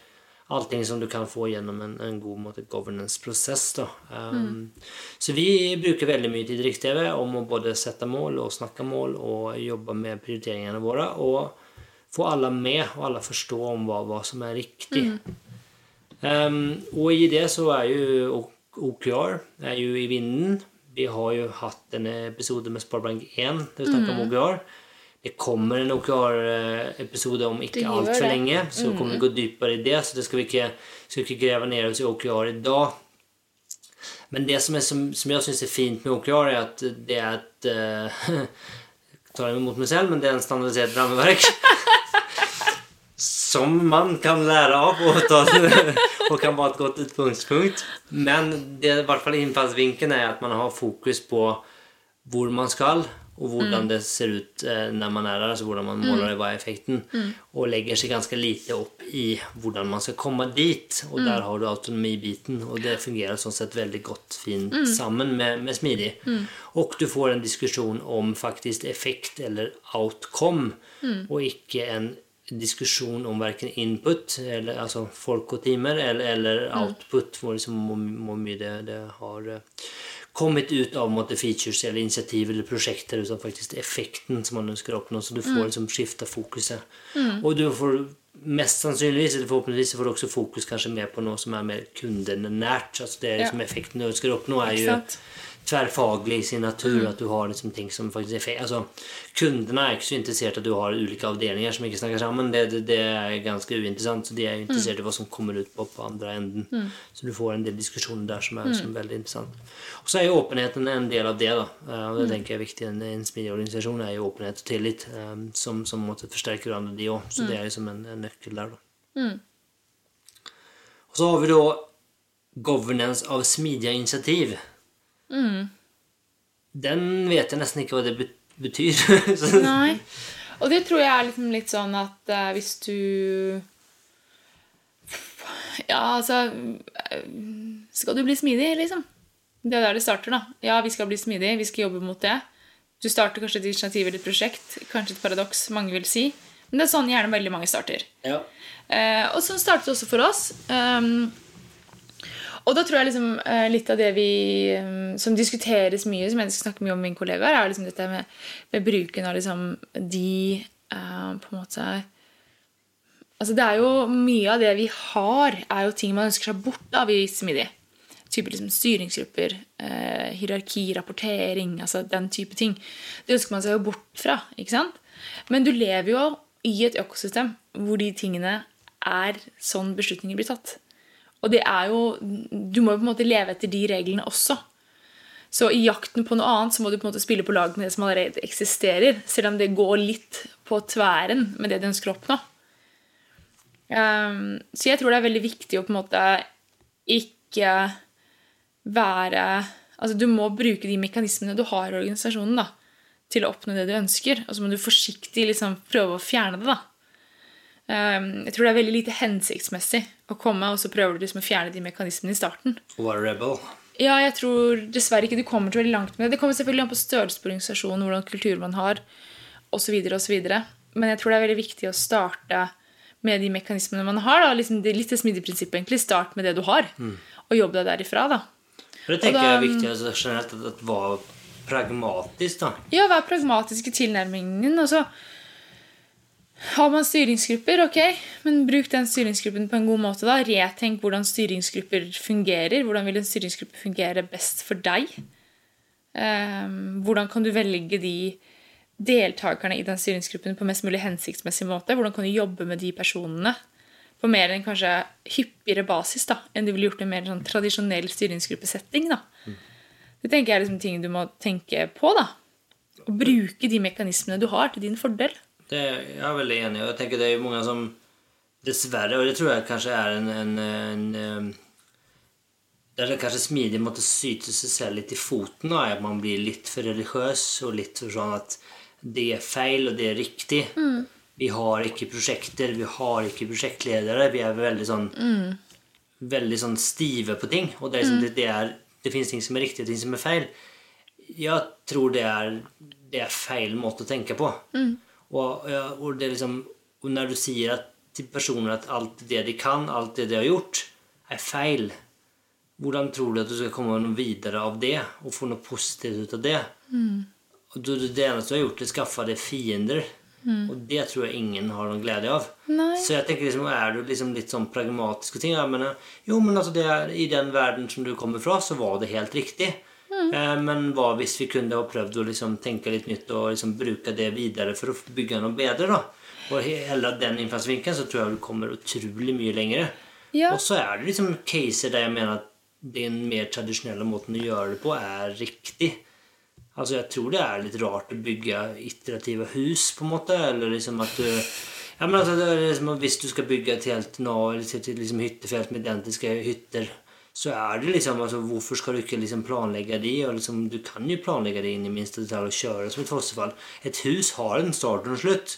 Allting som du kan få gjennom en, en god governance-prosess. Um, mm. Så vi bruker veldig mye tid i Riks-TV om å både sette mål og snakke mål og jobbe med prioriteringene våre. Og få alle med, og alle forstå om hva, hva som er riktig. Um, og i det så er jo OKR er jo i vinden. Vi har jo hatt en episode med Sparebank 1 der vi snakker om OKR. Det kommer en OKR-episode om ikke altfor lenge. Så kommer vi gå dypere i det, så det skal vi ikke, skal ikke grave ned oss i OKR i dag. Men det som, er, som, som jeg syns er fint med OKR, er at det er et uh, tar jeg imot meg selv, men det er en standardisert rammeverk. som man kan lære av og, ta, og kan være et godt utgangspunkt. Men det, i hvert fall innfallsvinkelen er at man har fokus på hvor man skal, og hvordan det ser ut eh, når man er der, altså hvordan man måler mm. hva er effekten, og legger seg ganske lite opp i hvordan man skal komme dit. Og der har du autonomibiten, og det fungerer sånn sett veldig godt fint sammen med, med smidig. Og du får en diskusjon om faktisk effekt eller outcome, og ikke en diskusjon om verken input, eller, altså folk og timer, eller, eller output, hvor, liksom, hvor, mye det, det har eh, kommet ut av måte, features eller initiativ eller prosjekter, utan faktisk effekten som man ønsker å oppnå. Så du får liksom skifta fokuset. Og du får mest sannsynligvis, eller forhåpentligvis, får du også fokus kanskje mer på noe som er mer kundenært. Altså det er liksom effekten du ønsker å oppnå, er jo? Tverrfaglig i sin natur. At du har liksom ting som faktisk er fe- altså, Kundene er ikke så interessert at du har ulike avdelinger som ikke snakker sammen. Det, det, det er ganske uinteressant. Så de er jo interessert i hva som kommer ut på, på andre enden. Så du får en del diskusjoner der som er, som er veldig interessant. Og så er jo åpenheten en del av det. da, Eh, og det tenker jeg er viktig en, en smidig organisasjon. er jo åpenhet og tillit, um, som, som måtte forsterke hverandre, de òg. Så det er liksom en, en nøkkel der. da. Og så har vi da governance av smidige initiativ. Den vet jeg nesten ikke hva det betyr. Nei. Og det tror jeg er liksom litt sånn at uh, hvis du Ja, altså eh, Skal du bli smidig, liksom? Det er der det starter, da. Ja, vi skal bli smidige, vi skal jobbe mot det. Du starter kanskje et initiativ eller et prosjekt. Kanskje et paradoks, mange vil si. Men det er sånn gjerne veldig mange starter. ja. Uh, og sånn startet det også for oss. Um, og da tror jeg liksom eh, litt av det vi um, som diskuteres mye, som jeg snakker mye om med kollega, er liksom dette med, med bruken av liksom de uh, på en måte Altså det er jo Mye av det vi har, er jo ting man ønsker seg bort av i Smidig. Type liksom styringsgrupper, eh, hierarki, rapportering, altså den type ting. Det ønsker man seg jo bort fra. ikke sant? Men du lever jo i et økosystem hvor de tingene er sånn beslutninger blir tatt. Og det er jo Du må jo på en måte leve etter de reglene også. Så i jakten på noe annet så må du på en måte spille på lag med det som allerede eksisterer, selv om det går litt på tværen med det du ønsker å oppnå. Um, så jeg tror det er veldig viktig å på en måte ikke være Altså du må bruke de mekanismene du har i organisasjonen da, til å oppnå det du ønsker, og så må du forsiktig liksom prøve å fjerne det. da. Um, jeg tror det er veldig lite hensiktsmessig å komme og så prøver du liksom å fjerne de mekanismene i starten. Være rebel. Ja, jeg tror dessverre ikke du kommer til veldig langt med det. Det kommer selvfølgelig an på størrelse på organisasjonen, hvordan kultur man har, osv. osv. Men jeg tror det er veldig viktig å starte med de mekanismene man har. Liksom det, litt det smidige prinsippet, egentlig. Start med det du har, og jobb deg derifra. da. For det tenker da- jeg er viktig altså, generelt at, at være pragmatisk. da. Ja, vær pragmatisk i tilnærmingen Altså Og så Har man styringsgrupper, ok, men bruk den styringsgruppen på en god måte. da. Retenk hvordan styringsgrupper fungerer. Hvordan vil en styringsgruppe fungere best for deg? Ehm, hvordan kan du velge de deltakerne i den styringsgruppen på mest mulig hensiktsmessig måte? Hvordan kan du jobbe med de personene på mer enn kanskje hyppigere basis da, enn du ville gjort i en mer sånn tradisjonell styringsgruppesetting? da. Det tenker jeg er liksom ting du må tenke på. da. Og bruke de mekanismene du har, til din fordel. Det, jeg er veldig enig. og jeg tenker Det er jo mange som dessverre, og det tror jeg kanskje er en, en, en Der det kanskje smidig måtte syte seg selv litt i foten, da, er at man blir litt for religiøs og litt for sånn at det er feil, og det er riktig. Vi har ikke prosjekter, vi har ikke prosjektledere. Vi er veldig sånn veldig sånn stive på ting. Og det, er liksom, det, det, er, det finnes ting som er riktig, og ting som er feil. Jeg tror det er, det er feil måte å tenke på. Og, og, det er liksom, og når du sier til personer at alt det de kan, alt det de har gjort, er feil Hvordan tror du at du skal komme noe videre av det og få noe positivt ut av det? Og du, det eneste du har gjort, er å skaffe deg fiender. Og det tror jeg ingen har noen glede av. Nei. Så jeg tenker liksom, er du liksom litt sånn pragmatisk og ting, ja, men, eh, jo, men altså det i den verden som du kommer fra, så var det helt riktig. Eh, men hva hvis vi kunne ha prøvd å liksom tenke litt nytt og liksom bruke det videre for å bygge noe bedre? da? Og hele den innfallsvinkelen så tror jeg du kommer utrolig mye lenger. Ja. Og så er det liksom caser der jeg mener at den mer tradisjonelle måten å gjøre det på, er riktig. Altså Jeg tror det er litt rart å bygge iterative hus, på en måte. Eller liksom at du ja, men altså, det er liksom, Hvis du skal bygge et helt nå, eller til liksom hyttefelt med identiske hytter, så er det liksom altså, Hvorfor skal du ikke liksom planlegge de? Og liksom, du kan jo planlegge det inn i minste detalj og kjøre som et fossefall. Et hus har en start og en slutt.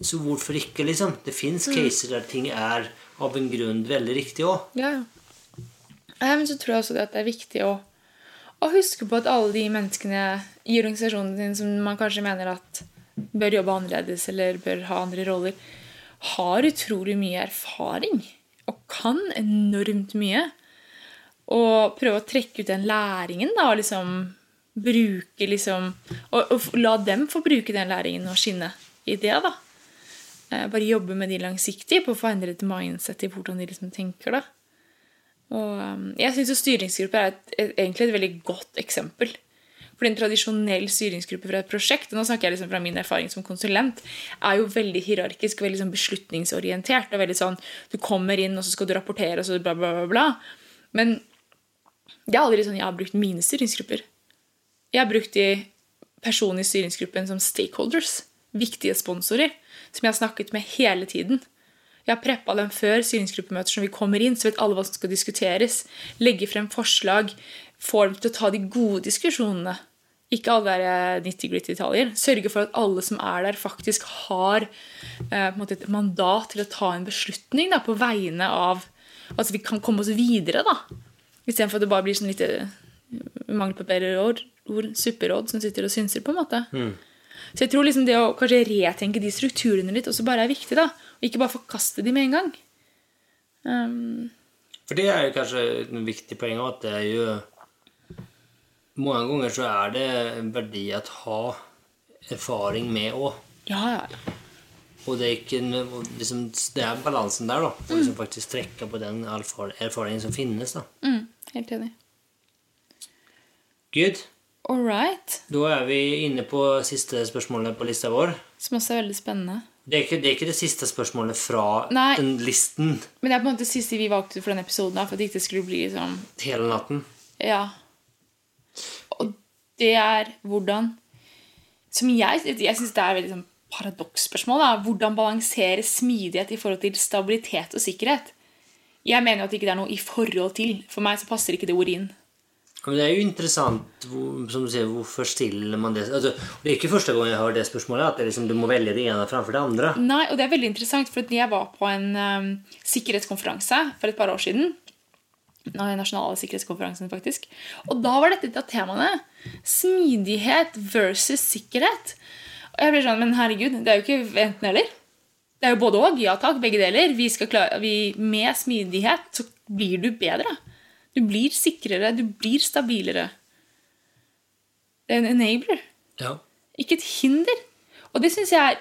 Så hvorfor ikke, liksom? Det fins caser der ting er av en grunn veldig riktig òg. Ja, ja. Men så tror jeg også det at det er viktig å, å huske på at alle de menneskene i organisasjonen din som man kanskje mener at bør jobbe annerledes eller bør ha andre roller, har utrolig mye erfaring og kan enormt mye. Og prøve å trekke ut den læringen da, og liksom bruke liksom og, og la dem få bruke den læringen og skinne i det, da. Eh, Bare jobbe med de langsiktige på å få endret mindset i hvordan de liksom tenker. da. Og um, jeg syns styringsgrupper er et, et, egentlig et veldig godt eksempel. For en tradisjonell styringsgruppe fra et prosjekt, nå snakker jeg liksom fra min erfaring som konsulent, er jo veldig hierarkisk veldig sånn beslutningsorientert. og veldig sånn, Du kommer inn, og så skal du rapportere, og så bla, bla, bla. bla. Men det er aldri sånn jeg har brukt mine styringsgrupper. Jeg har brukt de personene i styringsgruppen som stakeholders. Viktige sponsorer. Som jeg har snakket med hele tiden. Jeg har preppa dem før styringsgruppemøter som vi kommer inn, så vet alle hva som skal diskuteres. Legge frem forslag. Få dem til å ta de gode diskusjonene. Ikke alle der nitty-gritty detaljer. Sørge for at alle som er der, faktisk har eh, et mandat til å ta en beslutning da, på vegne av Altså vi kan komme oss videre, da. Istedenfor at det bare blir sånn litt mangel på bedre ord, ord supperåd som sitter og synser, på en måte. Så jeg tror liksom det å kanskje retenke de strukturene litt også bare er viktig. da, Og ikke bare forkaste de med en gang. Um, For det er jo kanskje et viktig poeng at det er jo Mange ganger så er det en verdi at ha erfaring med òg. ja, ja. Og det er ikke liksom, Det er balansen der, da. Å liksom faktisk trekke på den erfaringen som finnes. da. Mm, helt enig. Good. All right. Da er vi inne på siste spørsmålet på lista vår. Som også er veldig spennende. Det er ikke det, er ikke det siste spørsmålet fra Nei. den listen Men det er på en måte det siste vi valgte for den episoden. da, For at det ikke skulle bli sånn hele natten. Ja. Det er hvordan Som jeg, jeg syns det er et veldig sånn paradoksspørsmål. da, Hvordan balansere smidighet i forhold til stabilitet og sikkerhet. Jeg mener jo at det ikke er noe i forhold til. For meg så passer ikke det ordet inn. Men det er jo interessant som du sier, hvorfor stiller man det altså, Det er ikke første gang jeg hører det spørsmålet, at det liksom, du må velge det ene framfor det andre. Nei, og det er veldig interessant, for jeg var på en um, sikkerhetskonferanse for et par år siden. Nasjonale sikkerhetskonferansen, faktisk. Og da var dette et av temaene. Smidighet versus sikkerhet. Og jeg ble sånn, men herregud, det er jo ikke enten-eller. Det er jo både og. Ja takk, begge deler. Vi skal klare, vi, med smidighet så blir du bedre. Du blir sikrere, du blir stabilere. Det er en enabler. Ja. Ikke et hinder. Og det syns jeg er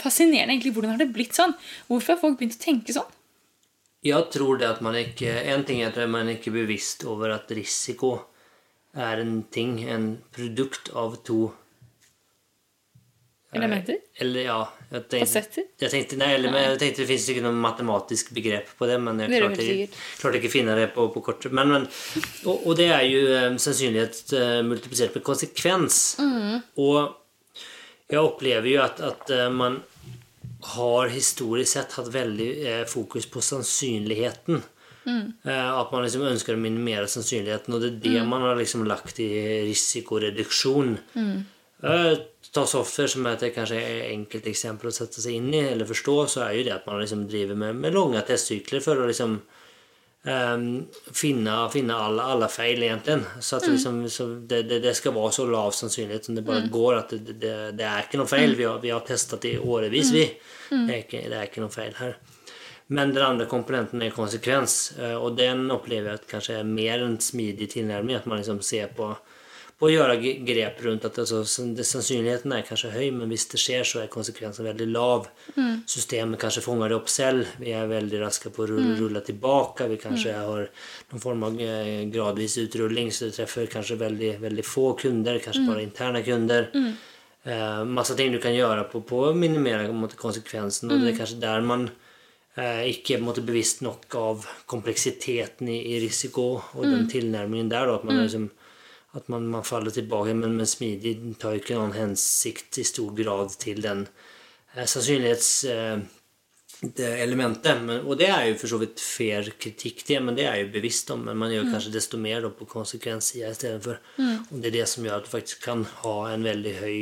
fascinerende. egentlig, Hvordan har det blitt sånn? Hvorfor har folk begynt å tenke sånn? Jeg tror det at man ikke En ting er at man ikke er bevisst over at risiko er en ting, en produkt av to Elementer? Eller ja jeg tenkte, Fasetter? jeg tenkte, nei, eller, jeg tenkte Det fins ikke noe matematisk begrep på det, men jeg klarte, klarte ikke å finne det på, på kort. Men, men, og, og det er jo um, sannsynlighet uh, multiplisert med konsekvens. Mm. Og jeg opplever jo at, at uh, man har historisk sett hatt veldig eh, fokus på sannsynligheten. Mm. Eh, at man liksom ønsker å minimere sannsynligheten, og det er det Mm. man har liksom lagt i risikoreduksjon. Eh, Ta software, som er et kanskje enkelt eksempel å sette seg inn i eller forstå, så er jo det at man liksom driver med, med lange testsykler for å liksom ehm, finne, finne alle, alle feil, egentlig. Så at liksom, så det, det, det skal være så lav sannsynlighet som det bare går. At det, det, er ikke noe feil. Vi har, vi har testet det i årevis, vi. Det, er ikke, det er ikke noe feil her. Men den andre komponenten er konsekvens, eh, og den opplever jeg at kanskje er mer en smidig tilnærming. At man liksom ser på å gjøre grep rundt at altså, sannsynligheten er kanskje høy, men hvis det skjer, så er konsekvensen veldig lav. Systemet kanskje fanger det opp selv. Vi er veldig raske på å rulle, rulle tilbake. Vi kanskje har noen form av eh, gradvis utrulling, så det treffer kanskje veldig, veldig få kunder, kanskje bare interne kunder. Eh, masse ting du kan gjøre på, på å minimere måte, konsekvensen, og det er kanskje der man eh, ikke måtte bevisst nok av kompleksiteten i, i risiko og den tilnærmingen der. Da, at man, liksom, at man, man faller tilbake, men, men smidig tar jo ikke noen hensikt i stor grad til den eh, sannsynlighetselementet. Eh, og det er jo for så vidt fair kritikk, det, men det er jo bevisst om. Men man gjør kanskje desto mer da, på konsekvenssida istedenfor. Og det er det som gjør at du faktisk kan ha en veldig høy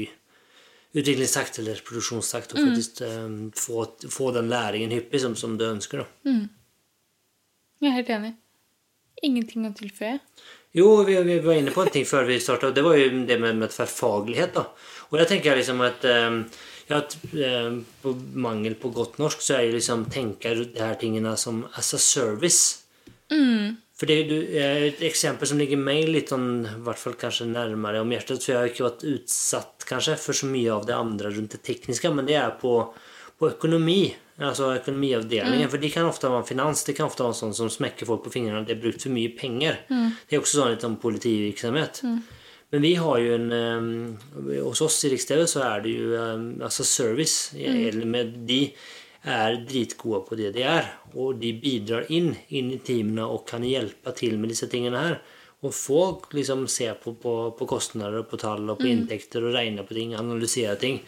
utviklingstakt eller produksjonstakt og faktisk eh, få, få den læringen hyppig som, som du ønsker. da. Jeg er helt enig. Ingenting å tilføye. Jo, vi, vi var inne på en ting før vi startet, det var jo det med, med tverrfaglighet. da. Og jeg tenker liksom at, eh, ja, at eh, på mangel på godt norsk, så er jo liksom tenker de her tingene som as a service. For det er et eksempel som ligger meg litt sånn, i hvert fall kanskje nærmere om hjertet, for jeg har ikke vært utsatt kanskje for så mye av det andre rundt det tekniske, men det er på, på økonomi. Altså økonomiavdelingen. For de kan ofte være finans. Det kan ofte være sånn som smekker folk på fingrene. Det er brukt for mye penger. Det er også sånn litt om politivirksomhet. Men vi har jo en eh, Hos oss i Riks-TV så er det jo eh, altså service. Eller med de er dritgode på det de er. Og de bidrar inn, inn i teamene og kan hjelpe til med disse tingene her. Og folk liksom ser på, på, på kostnader på tall og på inntekter og regner på ting, analyserer ting.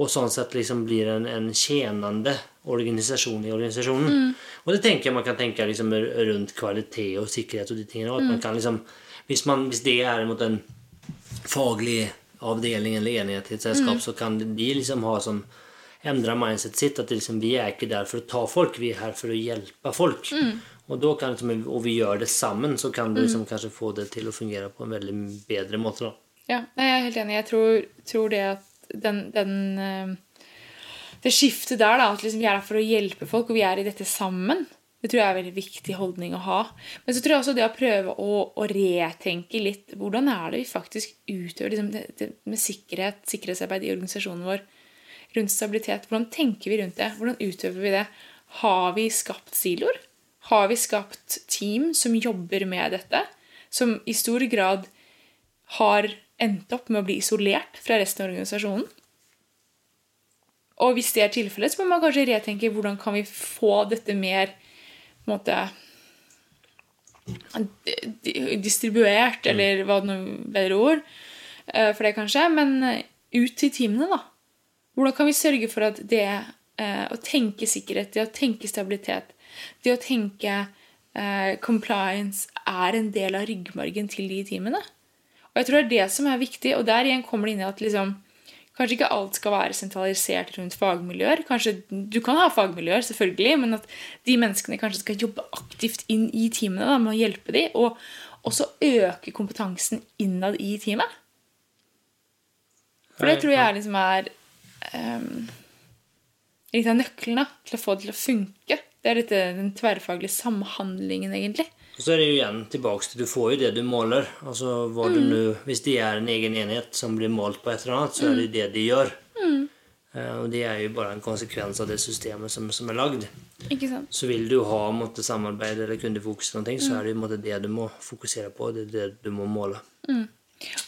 Og sånn sett liksom blir en, en tjenende organisasjon i organisasjonen. Og det tenker jeg man kan tenke liksom rundt kvalitet og sikkerhet og de. Og at man kan liksom, hvis, man, hvis det er mot en faglig avdeling eller enhet i et selskap, så kan de liksom ha som endre mindset sitt. At liksom, vi er ikke der for å ta folk, vi er her for å hjelpe folk. Og, da kan, liksom, vi gjør det sammen, så kan du liksom kanskje få det til å fungere på en veldig bedre måte. da. Ja, jeg er helt enig. Jeg tror, tror det at den, den eh, Det skiftet der, da, at liksom vi er her for å hjelpe folk, og vi er i dette sammen, det tror jeg er en veldig viktig holdning å ha. Men så tror jeg også det å prøve å, å retenke litt Hvordan er det vi faktisk utøver liksom, det, det med sikkerhet, sikkerhetsarbeid i organisasjonen vår? Rundt stabilitet. Hvordan tenker vi rundt det? Hvordan utøver vi det? Har vi skapt siloer? Har vi skapt team som jobber med dette? Som i stor grad har endt opp med å bli isolert fra resten av organisasjonen. Og hvis det er tilfellet, så må man kanskje retenke hvordan kan vi få dette mer måte, di- distribuert, eller hva det nå bedre ord eh, for det, kanskje. Men eh, ut til teamene, da. Hvordan kan vi sørge for at det eh, å tenke sikkerhet, det å tenke stabilitet, det å tenke compliance er en del av ryggmargen til de teamene? Og jeg tror det er det som er viktig, og der igjen kommer det inn i at liksom, kanskje ikke alt skal være sentralisert rundt fagmiljøer. Kanskje, Du kan ha fagmiljøer, selvfølgelig, men at de menneskene kanskje skal jobbe aktivt inn i teamene da, med å hjelpe dem, og også øke kompetansen innad i teamet. For det tror jeg liksom er um, litt av nøkkelen da, til å få det til å funke. Det er dette, den tverrfaglige samhandlingen, egentlig. Og så er det jo igjen tilbake til du får jo det du måler. Altså hva du nu, Hvis det er en egen enhet som blir målt på et eller annet, så er det det de gjør. Eh, og det er jo bare en konsekvens av det systemet som, som er lagd. Så vil du ha måtte, samarbeid eller kundefokus, eller noe, så er det måtte, det du må fokusere på. Det er det du må måle.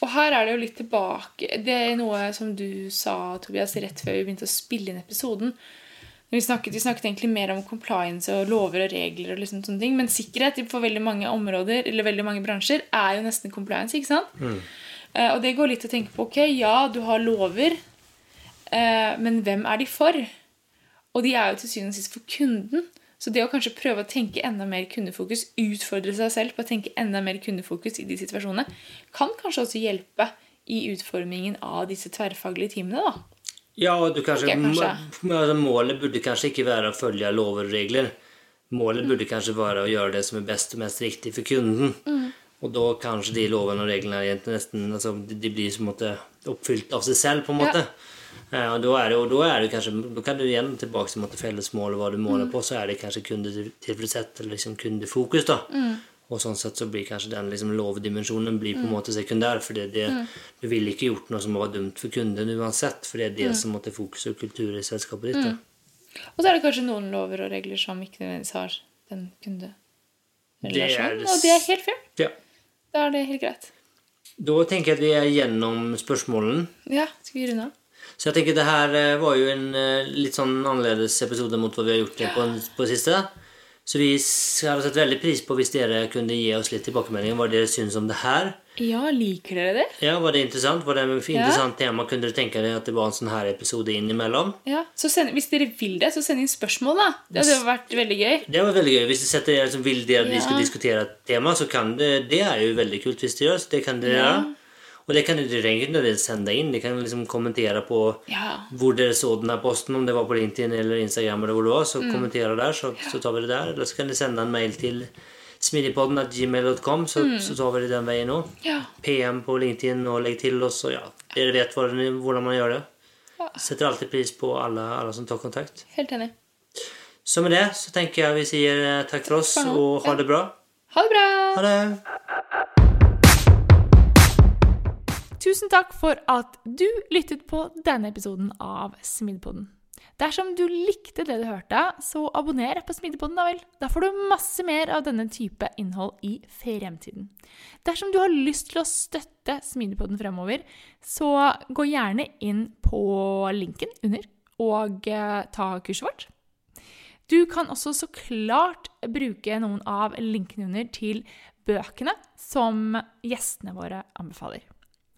Og her er det jo litt tilbake Det er noe som du sa, Tobias, rett før vi begynte å spille inn episoden. Vi snakket, vi snakket egentlig mer om compliance og lover og regler. og liksom sånne ting, Men sikkerhet for veldig mange områder eller veldig mange bransjer er jo nesten compliance. ikke sant? Eh, og det går litt å tenke på ok, ja, du har lover, uh, men hvem er de for? Og de er jo til syvende og sist for kunden. Så det å kanskje prøve å tenke enda mer kundefokus, utfordre seg selv på å tenke enda mer kundefokus i de situasjonene, kan kanskje også hjelpe i utformingen av disse tverrfaglige teamene. da. Ja, og du kanskje, kanskje. altså, Målet burde kanskje ikke være å følge lover og regler. Målet burde kanskje være å gjøre det som er best og mest riktig for kunden. Og da kanskje de lovene og reglene nesten altså, de, blir som måte oppfylt av seg selv, på en måte. Ja. og da er det, og da er det kanskje, da kan du igjen tilbake til måte, fellesmål og hva du måler på, så er det kanskje kundetilfredshet eller liksom kundefokus. da. Og sånn sett så blir kanskje den liksom lovdimensjonen blir på en måte sekundær. For det, det, du ville ikke gjort noe som var dumt for kunden uansett, for det er det som måtte fokusere og kultur i selskapet ditt. da. Og så er det kanskje noen lover og regler som ikke nødvendigvis har den kunderelasjonen. det- Og det er helt fair. Ja. Da er det helt greit. Da tenker jeg at vi er gjennom spørsmålene. Ja, skal vi runde av? Så jeg tenker det her eh, var jo en eh, litt sånn annerledes episode mot hva vi har gjort det på, på det siste. Så vi hadde sett veldig pris på hvis dere kunne gi oss litt tilbakemelding hva dere syns om det her. Ja, liker dere det? Ja, Var det interessant? Var det et interessant tema? Kunne dere tenke dere at det var en sånn her episode innimellom? Ja, så send, Hvis dere vil det, så send inn spørsmål, da. Det hadde vært veldig gøy. Det var veldig gøy. Hvis dere setter, liksom, vil dere at vi skal diskutere et tema, så kan det Det er jo veldig kult hvis dere gjør. Så det kan dere Ja. Og det kan du direkt nödvändigtvis sända inn. Dere kan liksom kommentere på Ja. hvor dere så den här posten, om det var på LinkedIn eller Instagram, eller hvor det var, så Mm. kommentere der, så, så tar vi det der. Eller så kan du sende en mail til smidigpodden.gmail.com, så, Mm. så tar vi det den veien òg. Ja. PM på LinkedIn og legg til oss, og ja, dere vet hvordan, man gjør det. Ja. Setter alltid pris på alle, alle som tar kontakt. Helt enig. Så med det så tenker jeg vi sier eh, takk for oss, og ha det bra. Ha det bra! Ha det! Tusen takk for at du lyttet på denne episoden av Smidepoden. Dersom du likte det du hørte, så abonner på Smidepoden, da vel. Da får du masse mer av denne type innhold i fremtiden. Dersom du har lyst til å støtte Smidepoden fremover, så gå gjerne inn på linken under og eh, ta kurset vårt. Du kan også så klart bruke noen av linkene under til bøkene som gjestene våre anbefaler.